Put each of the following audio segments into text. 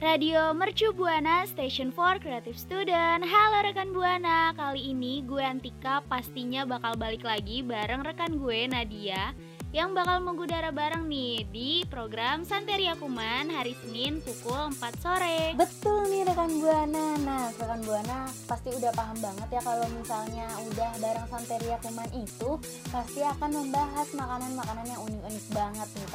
Radio Mercu Buana Station for Creative Student Halo rekan Buana, kali ini gue Antika pastinya bakal balik lagi bareng rekan gue Nadia yang bakal mengudara bareng nih di program Santeria Kuman hari Senin pukul 4 sore. Betul nih rekan Buana. Nah, rekan Buana pasti udah paham banget ya kalau misalnya udah bareng Santeria Kuman itu pasti akan membahas makanan-makanan yang unik-unik.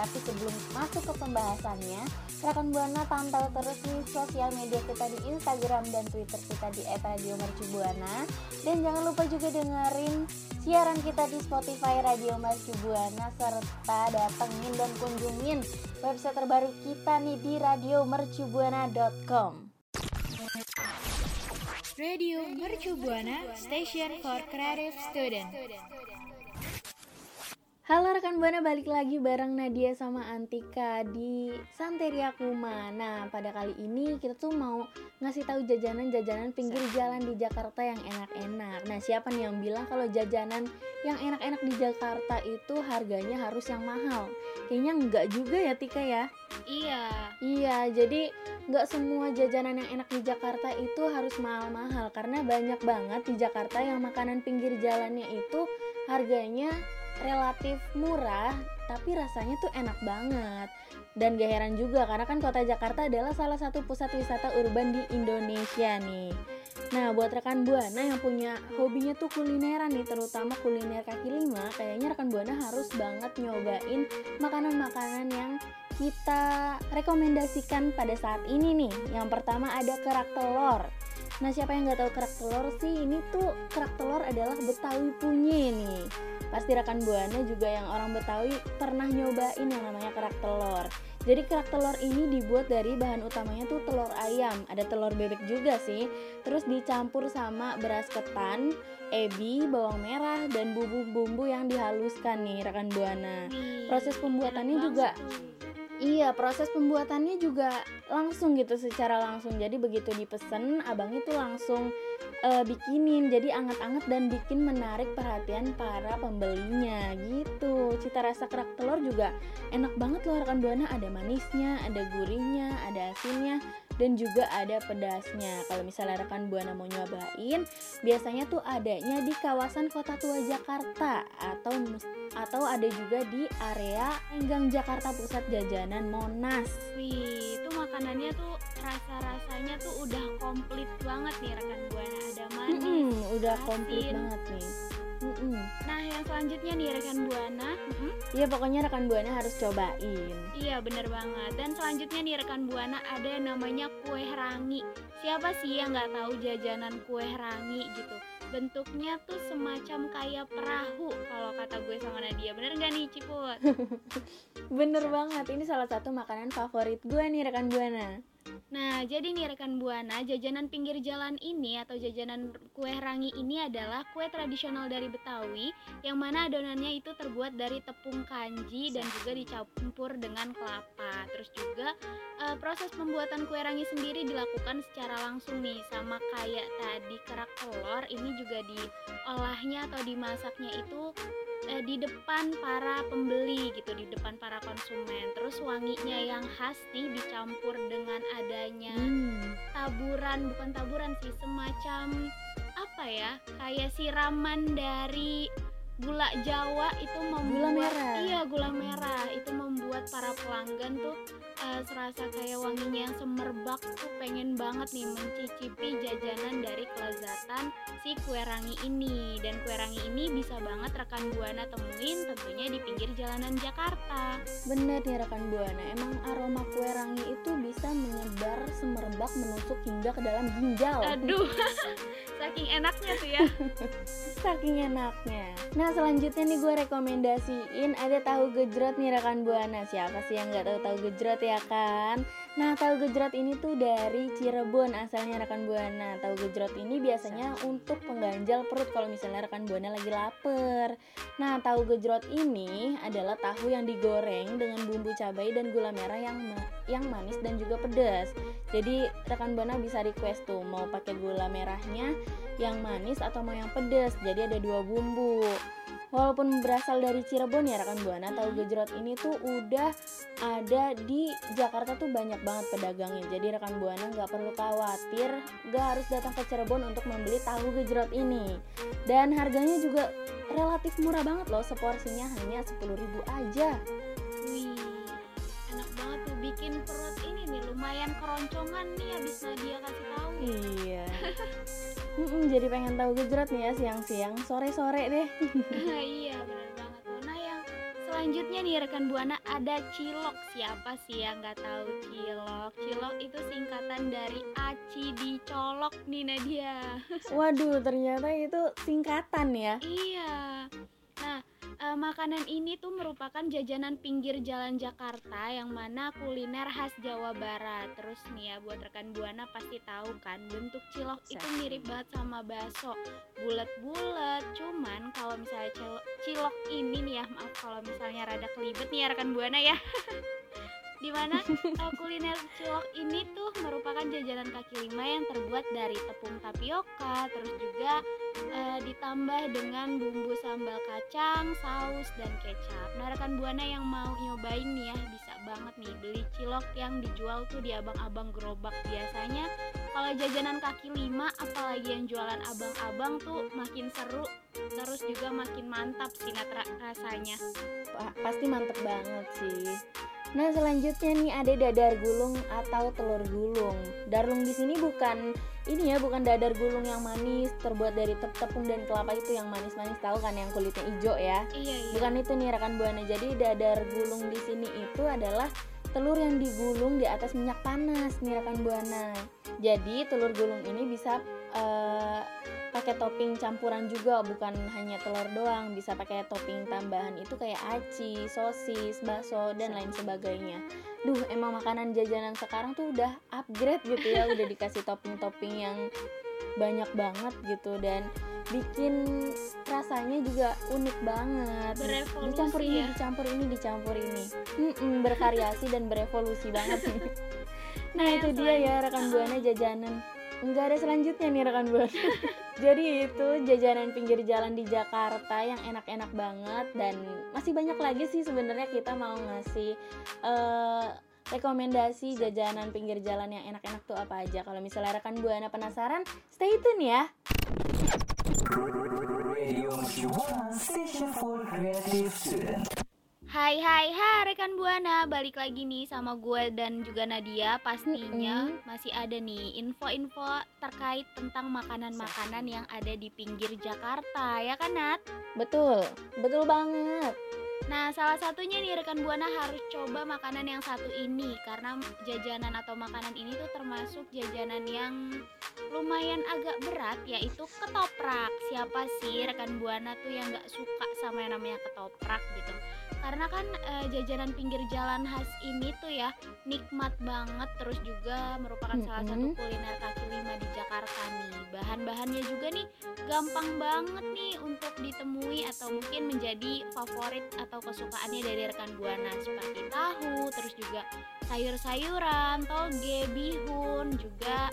Tapi sebelum masuk ke pembahasannya, rekan Buana pantau terus nih sosial media kita di Instagram dan Twitter kita di @radiomercubuana dan jangan lupa juga dengerin siaran kita di Spotify Radio Mercubuana serta datengin dan kunjungin website terbaru kita nih di radiomercubuana.com. Radio Mercu Buana Station for Creative Student. Halo rekan Buana balik lagi bareng Nadia sama Antika di Santeria Kuma. Nah pada kali ini kita tuh mau ngasih tahu jajanan-jajanan pinggir jalan di Jakarta yang enak-enak. Nah siapa nih yang bilang kalau jajanan yang enak-enak di Jakarta itu harganya harus yang mahal? Kayaknya enggak juga ya Tika ya? Iya. Iya jadi nggak semua jajanan yang enak di Jakarta itu harus mahal-mahal karena banyak banget di Jakarta yang makanan pinggir jalannya itu harganya relatif murah tapi rasanya tuh enak banget. Dan gak heran juga karena kan kota Jakarta adalah salah satu pusat wisata urban di Indonesia nih. Nah buat rekan Buana yang punya hobinya tuh kulineran nih terutama kuliner kaki lima kayaknya rekan Buana harus banget nyobain makanan-makanan yang kita rekomendasikan pada saat ini nih. Yang pertama ada kerak telur Nah siapa yang nggak tahu kerak telur sih ini tuh kerak telur adalah Betawi punya nih Pasti rekan Buana juga yang orang Betawi pernah nyobain yang namanya kerak telur jadi kerak telur ini dibuat dari bahan utamanya tuh telur ayam, ada telur bebek juga sih. Terus dicampur sama beras ketan, ebi, bawang merah dan bumbu-bumbu yang dihaluskan nih rekan Buana. Proses pembuatannya juga Iya, proses pembuatannya juga langsung gitu secara langsung. Jadi begitu dipesan, abang itu langsung uh, bikinin. Jadi anget-anget dan bikin menarik perhatian para pembelinya gitu. Cita rasa kerak telur juga enak banget loh rekan buana. Ada manisnya, ada gurihnya, ada asinnya dan juga ada pedasnya. Kalau misalnya rekan buana mau nyobain, biasanya tuh adanya di kawasan Kota Tua Jakarta atau atau ada juga di area Enggang Jakarta Pusat Jajanan Monas. Wih, itu makanannya tuh rasa-rasanya tuh udah komplit banget nih rekan buana. Ada manis, Mm-mm, udah komplit banget nih. Mm-mm. Nah, yang selanjutnya nih rekan buana. mm-mm. Iya pokoknya rekan buana harus cobain. Iya bener banget Dan selanjutnya nih rekan Buana ada yang namanya kue rangi Siapa sih yang nggak tahu jajanan kue rangi gitu Bentuknya tuh semacam kayak perahu Kalau kata gue sama Nadia Bener nggak nih Ciput? Bener banget, ini salah satu makanan favorit gue nih rekan buana. Nah jadi nih rekan Buana Jajanan pinggir jalan ini atau jajanan kue rangi ini adalah kue tradisional dari Betawi Yang mana adonannya itu terbuat dari tepung kanji dan juga dicampur dengan kelapa. Terus juga eh, proses pembuatan kue rangi sendiri dilakukan secara langsung nih sama kayak tadi kerak telur ini juga diolahnya atau dimasaknya itu eh, di depan para pembeli gitu di depan para konsumen terus wanginya yang khas nih dicampur dengan adanya Hmm. taburan bukan taburan sih semacam apa ya kayak siraman dari gula Jawa itu membuat merah. iya gula merah itu membuat para pelanggan tuh eh, serasa kayak wanginya yang semerbak tuh pengen banget nih mencicipi jajanan dari kelezatan si kue rangi ini dan kue rangi ini bisa banget rekan buana temuin tentunya di pinggir jalanan Jakarta Bener nih rekan buana, emang aroma kue rangi itu bisa menyebar semerbak menusuk hingga ke dalam ginjal. aduh saking enaknya tuh ya Saking enaknya. Nah selanjutnya nih gue rekomendasiin ada tahu gejrot nih rekan buana. Siapa sih yang nggak tahu tahu gejrot ya kan? Nah, tahu gejrot ini tuh dari Cirebon asalnya rekan Buana. Tahu gejrot ini biasanya untuk pengganjal perut kalau misalnya rekan Buana lagi lapar. Nah, tahu gejrot ini adalah tahu yang digoreng dengan bumbu cabai dan gula merah yang ma- yang manis dan juga pedas. Jadi rekan Buana bisa request tuh mau pakai gula merahnya yang manis atau mau yang pedas. Jadi ada dua bumbu. Walaupun berasal dari Cirebon ya rekan Buana, tahu gejrot ini tuh udah ada di Jakarta tuh banyak banget pedagangnya. Jadi rekan Buana nggak perlu khawatir, nggak harus datang ke Cirebon untuk membeli tahu gejrot ini. Dan harganya juga relatif murah banget loh, seporsinya hanya 10.000 aja. Wih, enak banget tuh bikin perut ini nih lumayan keroncongan nih abis Nadia kasih tahu. Iya. Mm-mm, jadi pengen tahu gejrot nih ya siang-siang, sore-sore deh. iya benar banget. Nah yang selanjutnya nih rekan buana ada cilok. Siapa sih yang nggak tahu cilok? Cilok itu singkatan dari aci dicolok nih Nadia. Waduh, ternyata itu singkatan ya. Iya. Nah, eh, makanan ini tuh merupakan jajanan pinggir jalan Jakarta yang mana kuliner khas Jawa Barat. Terus nih ya buat rekan Buana pasti tahu kan bentuk cilok itu mirip banget sama bakso. Bulat-bulat. Cuman kalau misalnya cilok, cilok ini nih ya, maaf kalau misalnya rada kelibet nih ya rekan Buana ya. Di mana eh, kuliner cilok ini tuh merupakan jajanan kaki lima yang terbuat dari tepung tapioka, terus juga eh, ditambah dengan bumbu sambal kacang, saus dan kecap. Nah, rekan buana yang mau nyobain nih ya bisa banget nih beli cilok yang dijual tuh di abang-abang gerobak biasanya. Kalau jajanan kaki lima, apalagi yang jualan abang-abang tuh makin seru, terus juga makin mantap sih rasanya. Pa- pasti mantep banget sih. Nah selanjutnya nih ada dadar gulung atau telur gulung. Darlung di sini bukan ini ya bukan dadar gulung yang manis terbuat dari tep- tepung dan kelapa itu yang manis-manis tahu kan yang kulitnya hijau ya. Iya iya. Bukan itu nih rekan buana. Jadi dadar gulung di sini itu adalah telur yang digulung di atas minyak panas nih rekan buana. Jadi telur gulung ini bisa eh, pakai topping campuran juga bukan hanya telur doang bisa pakai topping tambahan itu kayak aci, sosis, bakso dan lain sebagainya. Duh emang makanan jajanan sekarang tuh udah upgrade gitu ya udah dikasih topping-topping yang banyak banget gitu dan bikin rasanya juga unik banget. Berevolusi dicampur ini, ya. dicampur ini, dicampur ini. Mm-mm, bervariasi dan berevolusi banget nih. Nah itu yang dia ya rekan buana jajanan. Enggak ada selanjutnya nih rekan buana. Jadi itu jajanan pinggir jalan di Jakarta yang enak-enak banget dan masih banyak lagi sih sebenarnya kita mau ngasih eh rekomendasi jajanan pinggir jalan yang enak-enak tuh apa aja. Kalau misalnya rekan buana penasaran, stay tune ya. Hai hai hai rekan Buana, balik lagi nih sama gue dan juga Nadia Pastinya. Masih ada nih info-info terkait tentang makanan-makanan yang ada di pinggir Jakarta. Ya kan Nat? Betul, betul banget. Nah salah satunya nih rekan Buana harus coba makanan yang satu ini. Karena jajanan atau makanan ini tuh termasuk jajanan yang lumayan agak berat yaitu ketoprak. Siapa sih rekan Buana tuh yang gak suka sama yang namanya ketoprak gitu karena kan eh, jajanan pinggir jalan khas ini tuh ya nikmat banget terus juga merupakan salah satu kuliner kaki lima di Jakarta nih. Bahan-bahannya juga nih gampang banget nih untuk ditemui atau mungkin menjadi favorit atau kesukaannya dari rekan buana seperti tahu terus juga sayur-sayuran toge bihun juga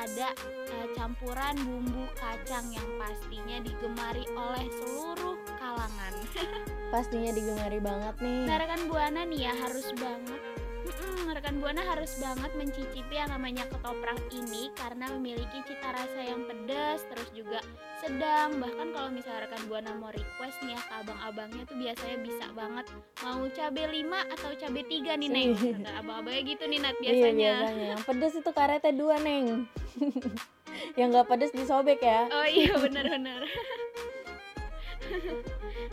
ada eh, campuran bumbu kacang yang pastinya digemari oleh seluruh kalangan. Pastinya digemari banget nih. Nah, rekan Buana nih ya harus banget Mm-mm, rekan Buana harus banget mencicipi yang namanya ketoprak ini karena memiliki cita rasa yang pedas terus juga sedang bahkan kalau misalnya rekan Buana mau request nih ya ke abang-abangnya tuh biasanya bisa banget mau cabe 5 atau cabe 3 nih Neng Kata abang-abangnya gitu nih Nat Iya biasanya biasanya. Yang pedes itu karetnya dua neng. yang nggak pedes disobek ya. Oh iya benar-benar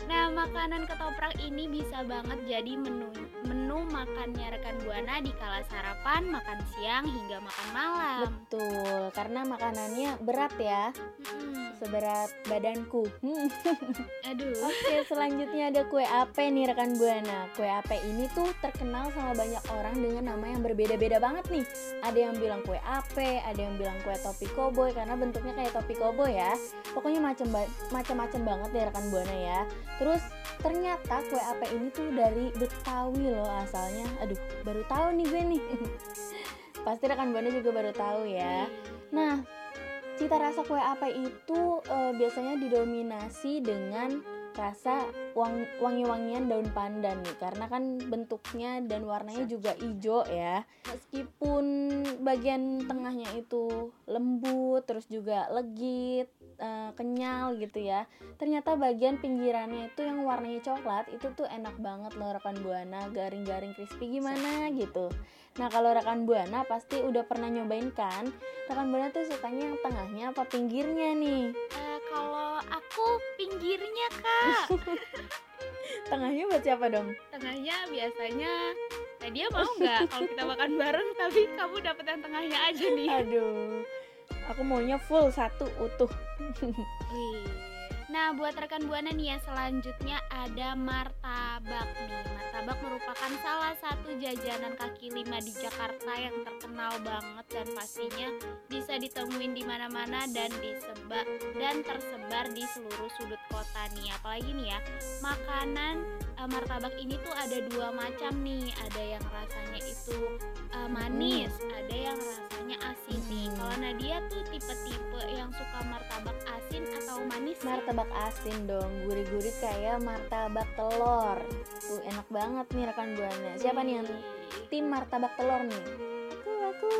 Nah, makanan ketoprak ini bisa banget jadi menu menu makannya rekan Buana di kala sarapan, makan siang hingga makan malam. Betul, karena makanannya berat ya, Mm-mm. seberat badanku. Hmm. Aduh. Oke, selanjutnya ada kue ape nih rekan Buana. Kue ape ini tuh terkenal sama banyak orang dengan nama yang berbeda-beda banget nih. Ada yang bilang kue ape, ada yang bilang kue topi koboi karena bentuknya kayak topi koboi ya. Pokoknya macam macam-macam banget deh rekan Buana ya. Terus ternyata kue ape ini tuh dari Betawi loh asalnya. Aduh, baru tahu nih gue nih. Pasti rekan Buana juga baru tahu ya. Nah, cita rasa kue ape itu eh, biasanya didominasi dengan rasa wang- wangi-wangian daun pandan nih karena kan bentuknya dan warnanya juga hijau ya meskipun bagian tengahnya itu lembut terus juga legit eh, kenyal gitu ya. Ternyata bagian pinggirannya itu yang warnanya coklat itu tuh enak banget loh rekan buana garing-garing crispy gimana gitu. Nah kalau rekan buana pasti udah pernah nyobain kan? Rekan buana tuh sukanya yang tengahnya apa pinggirnya nih? Eh, kalau aku pinggirnya kak, tengahnya buat siapa dong? Tengahnya biasanya Nadia mau nggak kalau kita makan bareng tapi kamu dapet yang tengahnya aja nih. aduh aku maunya full satu utuh. Nah, buat rekan Buana nih ya, selanjutnya ada martabak nih. Martabak merupakan salah satu jajanan kaki lima di Jakarta yang terkenal banget dan pastinya bisa ditemuin di mana-mana dan disebar dan tersebar di seluruh sudut kota nih. Apalagi nih ya, makanan eh, martabak ini tuh ada dua macam nih. Ada yang rasanya itu eh, manis, ada yang rasanya asin nih. Kalau Nadia tuh tipe-tipe yang suka martabak asin atau manis? martabak asin dong gurih-gurih kayak martabak telur tuh enak banget nih rekan buana siapa nih yang tim martabak telur nih aku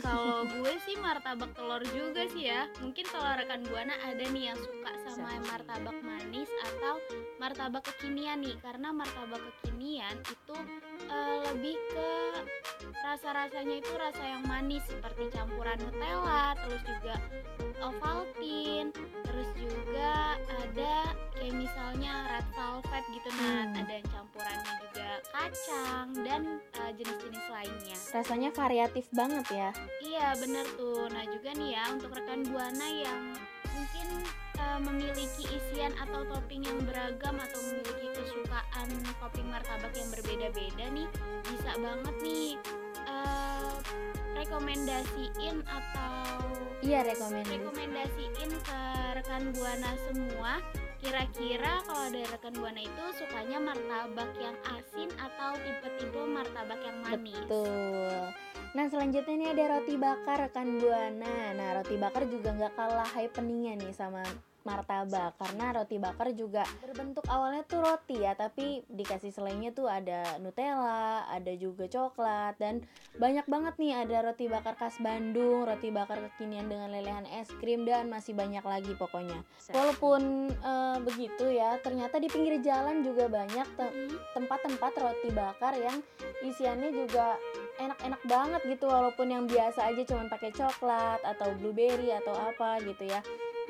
Kalau gue sih martabak telur juga sih ya. Mungkin kalau rekan buana ada nih yang suka sama martabak manis atau martabak kekinian nih. Karena martabak kekinian itu eh, lebih ke rasa-rasanya itu rasa yang manis seperti campuran Nutella, terus juga Ovaltine, terus juga ada kayak misalnya red velvet gitu nah, Hmm. ada yang campurannya juga kacang dan eh, jenis-jenis lainnya. rasanya variatif banget ya Iya bener tuh. Nah juga nih ya untuk rekan buana yang mungkin eh, memiliki isian atau topping yang beragam atau memiliki kesukaan topping martabak yang berbeda-beda nih bisa banget nih eh, rekomendasiin atau iya rekomendasi. rekomendasiin ke rekan buana semua. Kira-kira kalau dari rekan buana itu sukanya martabak yang asin atau tipe-tipe martabak yang manis? Betul. Nah selanjutnya ini ada roti bakar rekan buana. Nah roti bakar juga nggak kalah happeningnya nih sama martabak. Karena roti bakar juga berbentuk awalnya tuh roti ya tapi dikasih selainnya tuh ada Nutella ada juga coklat dan banyak banget nih ada roti bakar khas Bandung roti bakar kekinian dengan lelehan es krim dan masih banyak lagi pokoknya. Walaupun eh, begitu ya ternyata di pinggir jalan juga banyak te- Hmm. tempat-tempat roti bakar yang isiannya juga enak-enak banget gitu walaupun yang biasa aja cuman pakai coklat atau blueberry atau apa gitu ya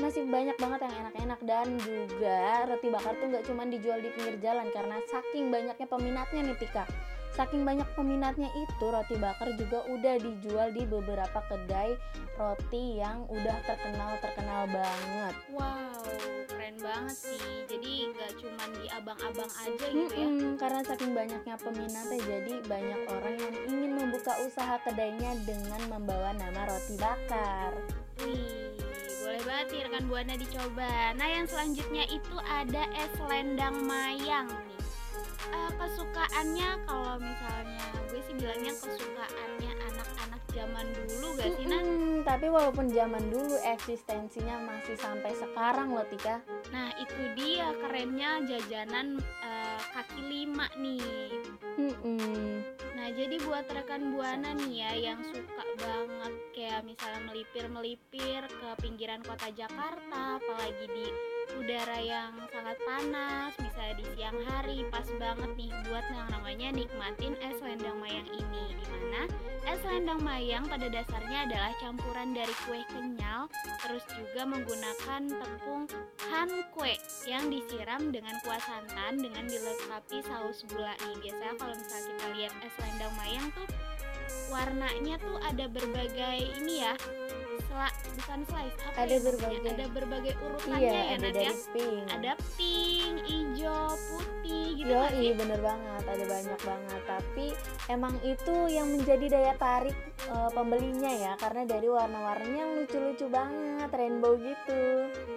masih banyak banget yang enak-enak dan juga roti bakar tuh nggak cuman dijual di pinggir jalan karena saking banyaknya peminatnya nih Tika saking banyak peminatnya itu roti bakar juga udah dijual di beberapa kedai roti yang udah terkenal terkenal banget Wow, keren banget sih. Jadi nggak cuman di abang-abang aja gitu ya. Mm-mm, karena saking banyaknya peminatnya jadi banyak orang yang ingin membuka usaha kedainya dengan membawa nama roti bakar. Wih, boleh banget nih rekan buana dicoba. Nah, yang selanjutnya itu ada es lendang mayang nih. Eh, kesukaannya kalau misalnya sih bilangnya kesukaannya anak-anak zaman dulu gak sih Nah? Mm-mm, tapi walaupun zaman dulu eksistensinya masih sampai sekarang loh Tika. Nah, itu dia kerennya jajanan eh, kaki lima nih. Mm-mm. Nah, jadi buat rekan Buana nih ya yang suka banget kayak misalnya melipir-melipir ke pinggiran kota Jakarta, apalagi di udara yang sangat panas, misalnya di siang hari, pas banget nih buat yang namanya nikmatin es selendang mayang ini. Di mana es selendang mayang pada dasarnya adalah campuran dari kue kenyal, terus juga menggunakan tepung han kue yang disiram dengan kuah santan dengan dilengkapi saus gula nih. Biasanya kalau misalnya kita lihat es selendang mayang tuh warnanya tuh ada berbagai ini ya sela, bukan slice apa Ada ya berbagai- ada berbagai urutannya iya ya ada dari ya pink ada pink, hijau, putih gitu Yo, nggak sih? bener banget, ada banyak banget. Tapi emang itu yang menjadi daya tarik eh, pembelinya ya, karena dari warna-warnanya yang lucu-lucu banget, rainbow gitu.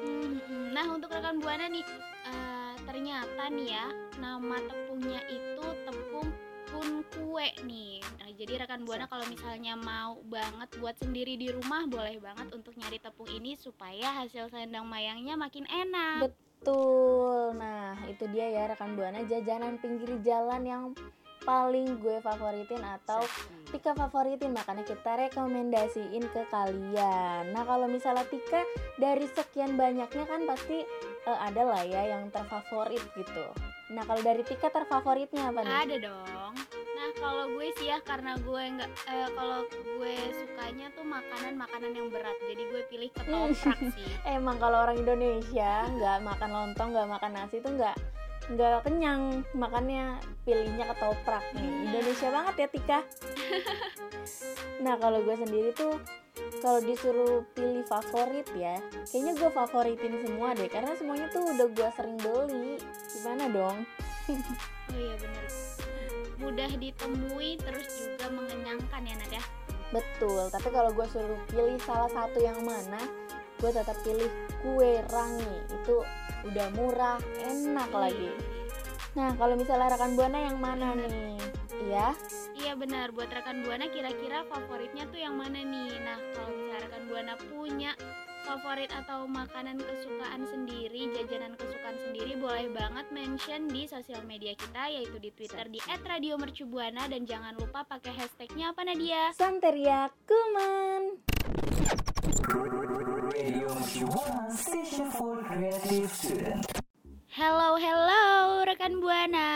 Hmm, Nah untuk rekan buana nih eh, ternyata nih ya nama tepungnya itu tepung kun kue nih. Nah, jadi rekan buana kalau misalnya mau banget buat sendiri di rumah boleh banget untuk nyari tepung ini supaya hasil selendang mayangnya makin enak. Betul. Nah, itu dia ya rekan Buana jajanan pinggir jalan yang paling gue favoritin atau Tika favoritin makanya kita rekomendasiin ke kalian. Nah, kalau misalnya Tika dari sekian banyaknya kan pasti eh, ada lah ya yang terfavorit gitu. Nah, kalau dari Tika terfavoritnya apa nih? Ada dong. Nah kalau gue sih ya karena gue nggak eh, kalau gue sukanya tuh makanan-makanan yang berat. Jadi gue pilih ketoprak sih. Emang kalau orang Indonesia nggak makan lontong, nggak makan nasi tuh nggak nggak kenyang, makanya pilihnya ketoprak nih. Bener. Indonesia banget ya Tika. nah kalau gue sendiri tuh kalau disuruh pilih favorit ya, kayaknya gue favoritin semua deh karena semuanya tuh udah gue sering beli. Gimana dong? Oh iya bener. Mudah ditemui terus juga mengenyangkan ya Nat ya. Betul. Tapi kalau gue suruh pilih salah satu yang mana, gue tetap pilih kue rangi. Itu udah murah, enak lagi. Nah, kalau misalnya rekan buana yang mana nih? Iya, Iya benar. Buat rekan buana kira-kira favoritnya tuh yang mana nih? Nah kalau misalnya rekan buana punya favorit atau makanan kesukaan sendiri, jajanan kesukaan sendiri, boleh banget mention di sosial media kita yaitu di Twitter di @radiomercubuana dan jangan lupa pakai hashtagnya apa Nadia? Santeria Kuman. Radio Mercubuana Station for Creative Student. Hello, hello rekan Buana,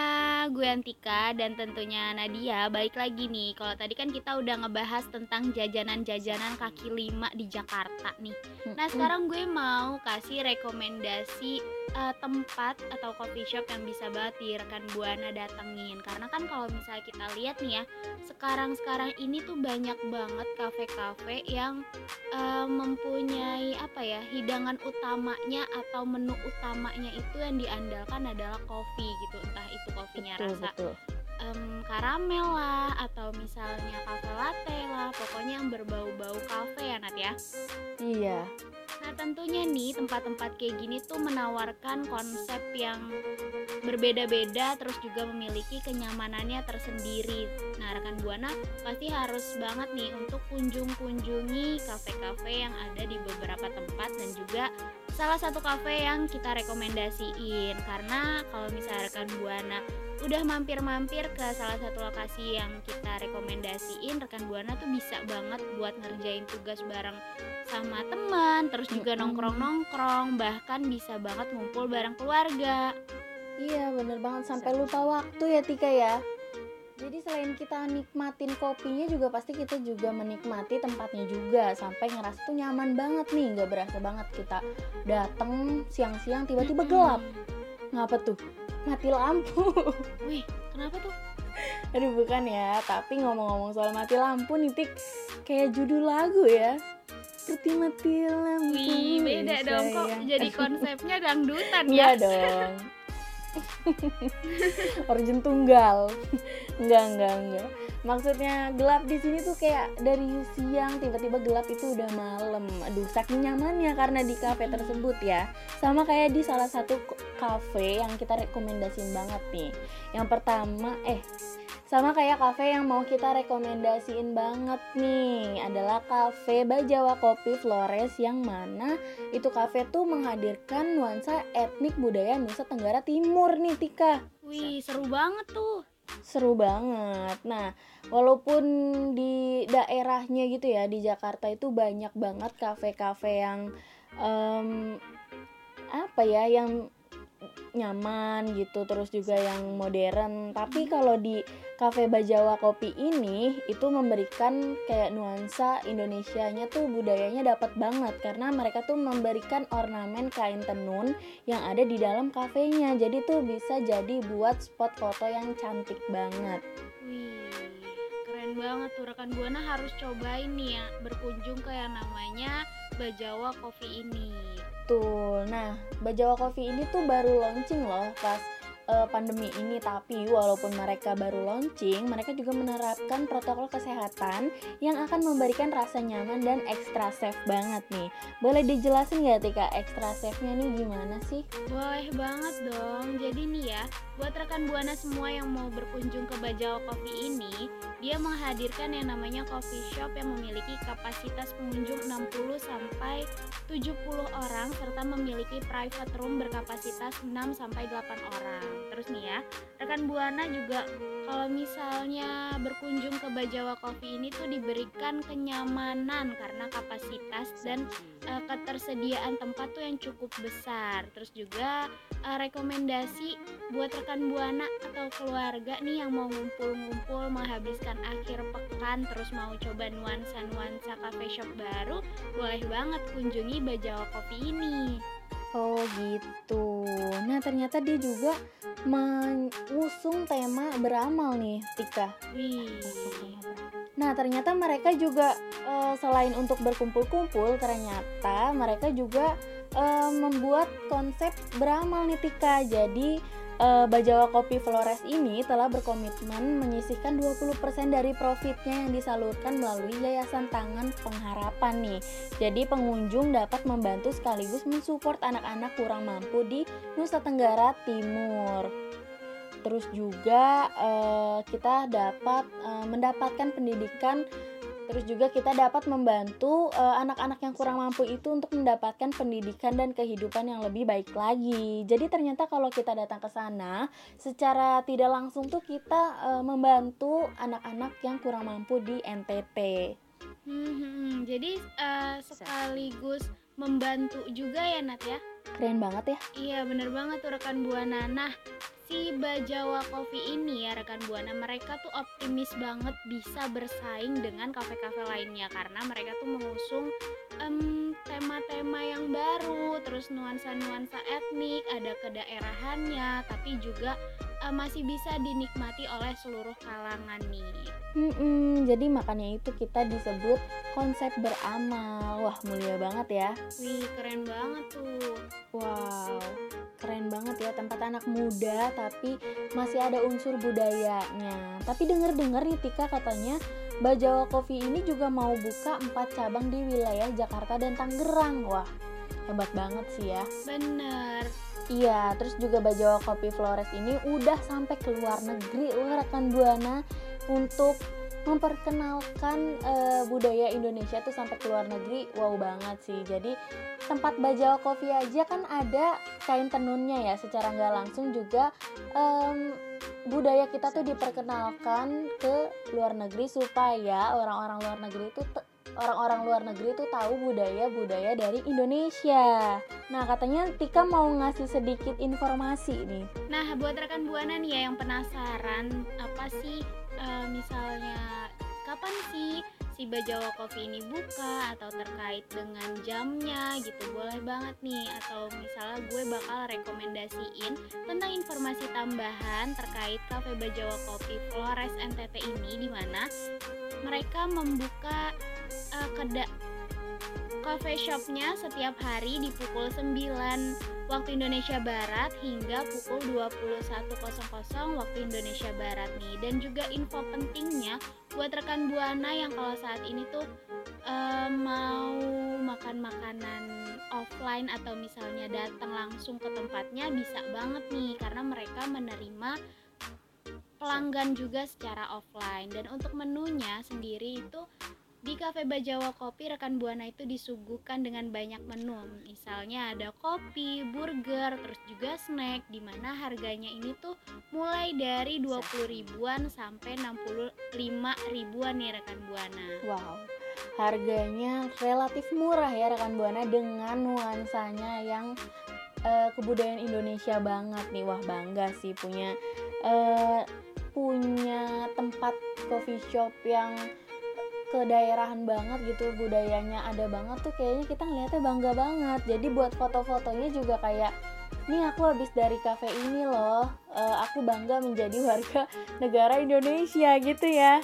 gue Antika dan tentunya Nadia balik lagi nih. Kalau tadi kan kita udah ngebahas tentang jajanan-jajanan kaki lima di Jakarta nih. Nah sekarang gue mau kasih rekomendasi eh, tempat atau coffee shop yang bisa banget di rekan Buana datengin. Karena kan kalau misalnya kita lihat nih ya, sekarang-sekarang ini tuh banyak banget kafe-kafe yang eh, mempunyai apa ya hidangan utamanya atau menu utamanya itu yang diandalkan adalah kopi gitu entah itu kopinya Betul, rasa betul. em, karamel lah atau misalnya cafe latte lah pokoknya yang berbau-bau kafe ya Nat ya Iya, Nah tentunya nih tempat-tempat kayak gini tuh menawarkan konsep yang berbeda-beda terus juga memiliki kenyamanannya tersendiri. Nah rekan buana pasti harus banget nih untuk kunjung-kunjungi kafe-kafe yang ada di beberapa tempat dan juga salah satu kafe yang kita rekomendasiin. Karena kalau misalnya rekan buana udah mampir-mampir ke salah satu lokasi yang kita rekomendasiin rekan buana tuh bisa banget buat ngerjain tugas bareng sama teman terus juga nongkrong-nongkrong bahkan bisa banget ngumpul bareng keluarga. Iya bener banget. Sampai lupa waktu ya Tika ya. Jadi selain kita nikmatin kopinya juga pasti kita juga menikmati tempatnya juga. Sampai ngerasa tuh nyaman banget nih, nggak berasa banget kita dateng siang-siang tiba-tiba gelap. Ngapa tuh? Mati lampu. wih kenapa tuh? Aduh bukan ya, tapi ngomong-ngomong soal mati lampu nih Tik. Kayak judul lagu ya. Seperti mati lampu wih beda dong. Kok jadi konsepnya dangdutan Iya ya? dong Origin tunggal. Enggak, enggak, enggak. Maksudnya gelap di sini tuh kayak dari siang tiba-tiba gelap itu udah malam. Aduh saking nyamannya karena di cafe tersebut ya. Sama kayak di salah satu k- cafe yang kita rekomendasiin banget nih. Yang pertama, eh sama kayak cafe yang mau kita rekomendasiin banget nih adalah cafe Bajawa Kopi Flores yang mana itu cafe tuh menghadirkan nuansa etnik budaya Nusa Tenggara Timur nih Tika. Wih seru banget tuh. Seru banget. Nah walaupun di daerahnya gitu ya di Jakarta itu banyak banget kafe-kafe yang apa apa ya yang nyaman gitu terus juga yang modern. Tapi kalau di Cafe Bajawa Kopi ini itu memberikan kayak nuansa Indonesianya tuh budayanya dapat banget. Karena mereka tuh memberikan ornamen kain tenun yang ada di dalam kafenya. Jadi tuh bisa jadi buat spot foto yang cantik banget. Wih, keren banget tuh. Rekan Buana harus cobain nih ya berkunjung ke yang namanya Bajawa Coffee ini. Betul. Nah, Bajawa Coffee ini tuh baru launching loh pas eh, pandemi ini, tapi walaupun mereka baru launching, mereka juga menerapkan protokol kesehatan yang akan memberikan rasa nyaman dan ekstra safe banget nih. Boleh dijelasin nggak Tika ekstra safe-nya nih gimana sih? Boleh banget dong. Jadi nih ya, buat rekan Buana semua yang mau berkunjung ke Bajawa Coffee ini, dia menghadirkan yang namanya coffee shop yang memiliki kapasitas pengunjung 60 sampai 70 orang serta memiliki private room berkapasitas 6 sampai 8 orang. Terus nih ya, rekan Buana juga kalau misalnya berkunjung ke Bajawa Coffee ini tuh diberikan kenyamanan karena kapasitas dan eh, ketersediaan tempat tuh yang cukup besar. Terus juga eh, rekomendasi buat rekan Buana atau keluarga nih yang mau ngumpul-ngumpul menghabiskan akhir pekan terus mau coba nuansa-nuansa cafe shop baru, boleh banget kunjungi Bajawa Coffee ini. Oh gitu. Nah ternyata dia juga mengusung tema beramal nih Tika. Wih. Nah, ternyata mereka juga eh, selain untuk berkumpul-kumpul, ternyata mereka juga eh, membuat konsep beramal nih Tika. Jadi eh, Bajawa Kopi Flores ini telah berkomitmen menyisihkan 20% dari profitnya yang disalurkan melalui Yayasan Tangan Pengharapan nih. Jadi pengunjung dapat membantu sekaligus mensupport anak-anak kurang mampu di Nusa Tenggara Timur. Terus juga eh, kita dapat eh, mendapatkan pendidikan Terus juga kita dapat membantu eh, anak-anak yang kurang mampu itu untuk mendapatkan pendidikan dan kehidupan yang lebih baik lagi. Jadi ternyata kalau kita datang ke sana, secara tidak langsung tuh kita eh, membantu anak-anak yang kurang mampu di NTT. Hmm, hmm, jadi eh, sekaligus membantu juga ya Nat ya. Keren banget ya. Iya bener banget tuh rekan Buana. Nah si Bajawa Coffee ini ya rekan Buana mereka tuh optimis banget bisa bersaing dengan kafe-kafe lainnya karena mereka tuh mengusung em, tema-tema yang baru terus nuansa-nuansa etnik ada kedaerahannya tapi juga eh, masih bisa dinikmati oleh seluruh kalangan nih. Mm-mm, jadi makanya itu kita disebut konsep beramal. Wah mulia banget ya. Wih keren banget tuh. Wow, keren banget ya tempat anak muda tapi masih ada unsur budayanya. Tapi denger-dengar nih Tika katanya Bajawa Coffee ini juga mau buka 4 cabang di wilayah Jakarta dan Tangerang. Wah, hebat banget sih ya. Bener. Iya, terus juga Bajawa Kopi Flores ini udah sampai ke luar negeri loh rekan Buana untuk memperkenalkan eh, budaya Indonesia tuh sampai ke luar negeri. Wow banget sih. Jadi tempat Bajawa Kopi aja kan ada kain tenunnya ya. Secara nggak langsung juga em, budaya kita tuh diperkenalkan ke luar negeri supaya orang-orang luar negeri itu orang-orang luar negeri tuh tahu budaya-budaya dari Indonesia. Nah, katanya Tika mau ngasih sedikit informasi nih. Nah, buat rekan Buana nih ya yang penasaran apa sih eh, misalnya kapan sih si Bajawa Coffee ini buka atau terkait dengan jamnya gitu? Boleh banget nih. Atau misalnya gue bakal rekomendasiin tentang informasi tambahan terkait Cafe Bajawa Coffee Flores NTT ini di mana mereka membuka eh, keda coffee shopnya setiap hari di pukul 9 waktu Indonesia Barat hingga pukul 21.00 waktu Indonesia Barat nih. Dan juga info pentingnya buat rekan Buana yang kalau saat ini tuh eh, mau makan makanan offline atau misalnya datang langsung ke tempatnya bisa banget nih karena mereka menerima pelanggan juga secara offline. Dan untuk menunya sendiri itu di Cafe Bajawa Kopi rekan Buana itu disuguhkan dengan banyak menu. Misalnya ada kopi, burger, terus juga snack di mana harganya ini tuh mulai dari 20 ribuan sampai 65 ribuan nih rekan Buana. Wow, harganya relatif murah ya rekan Buana dengan nuansanya yang eh, kebudayaan Indonesia banget nih wah bangga sih punya eh, punya tempat coffee shop yang kedaerahan banget gitu budayanya ada banget tuh kayaknya kita ngeliatnya bangga banget jadi buat foto-fotonya juga kayak nih aku habis dari cafe ini loh eh, aku bangga menjadi warga negara Indonesia gitu ya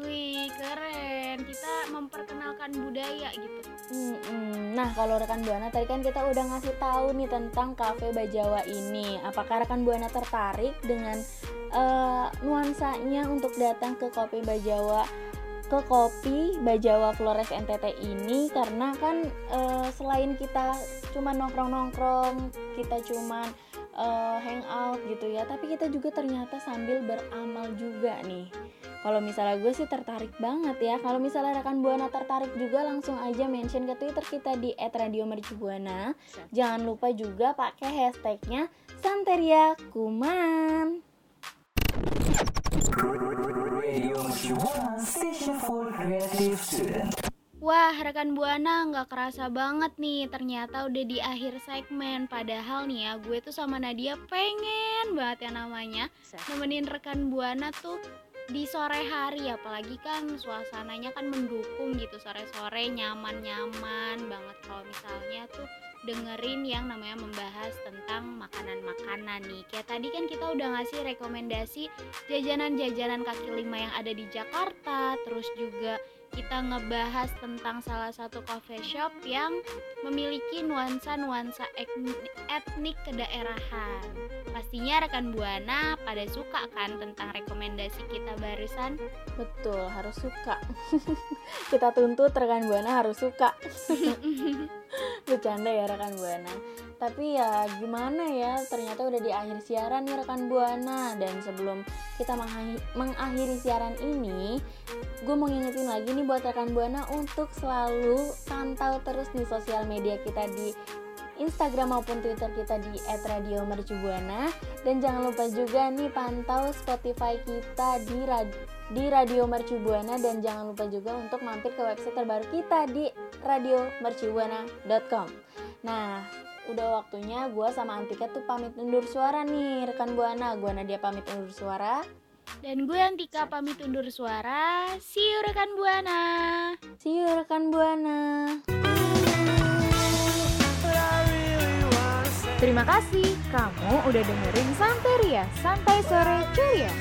Wih, keren. Kita memperkenalkan budaya gitu. Mm-mm. Nah, kalau rekan Buana tadi kan kita udah ngasih tahu nih tentang Cafe Bajawa ini. Apakah rekan Buana tertarik dengan eh, nuansanya untuk datang ke Kopi Bajawa ke Kopi Bajawa Flores NTT ini karena kan eh, selain kita cuma nongkrong-nongkrong, kita cuma eh, hangout gitu ya, tapi kita juga ternyata sambil beramal juga nih. Kalau misalnya gue sih tertarik banget ya. Kalau misalnya rekan Buana tertarik juga langsung aja mention ke Twitter kita di @radiomercubuana. Jangan lupa juga pakai hashtagnya Santeria Kuman. Wah, rekan Buana nggak kerasa banget nih. Ternyata udah di akhir segmen. Padahal nih ya, gue tuh sama Nadia pengen banget ya namanya nemenin rekan Buana tuh di sore hari apalagi kan suasananya kan mendukung gitu sore-sore nyaman-nyaman banget kalau misalnya tuh dengerin yang namanya membahas tentang makanan-makanan nih kayak tadi kan kita udah ngasih rekomendasi jajanan-jajanan kaki lima yang ada di Jakarta terus juga kita ngebahas tentang salah satu coffee shop yang memiliki nuansa-nuansa etnik, kedaerahan. Pastinya rekan Buana pada suka kan tentang rekomendasi kita barusan? Betul, harus suka. Kita tuntut rekan Buana harus suka. Bercanda ya rekan Buana. Tapi ya gimana ya, ternyata udah di akhir siaran nih rekan Buana dan sebelum kita mengakhiri siaran ini, gue mau ngingetin lagi nih buat rekan Buana untuk selalu pantau terus di sosial media kita di Instagram maupun Twitter kita di @radiomercubuana dan jangan lupa juga nih pantau Spotify kita di rad- di Radio Mercubuana dan jangan lupa juga untuk mampir ke website terbaru kita di radiomercubuana.com. Nah, udah waktunya gue sama Antika tuh pamit undur suara nih rekan Buana. Gue Nadia pamit undur suara. Dan gue Antika pamit undur suara. See you rekan Buana. See you rekan Buana. Terima kasih kamu udah dengerin Santeria Santai Sore Ceria.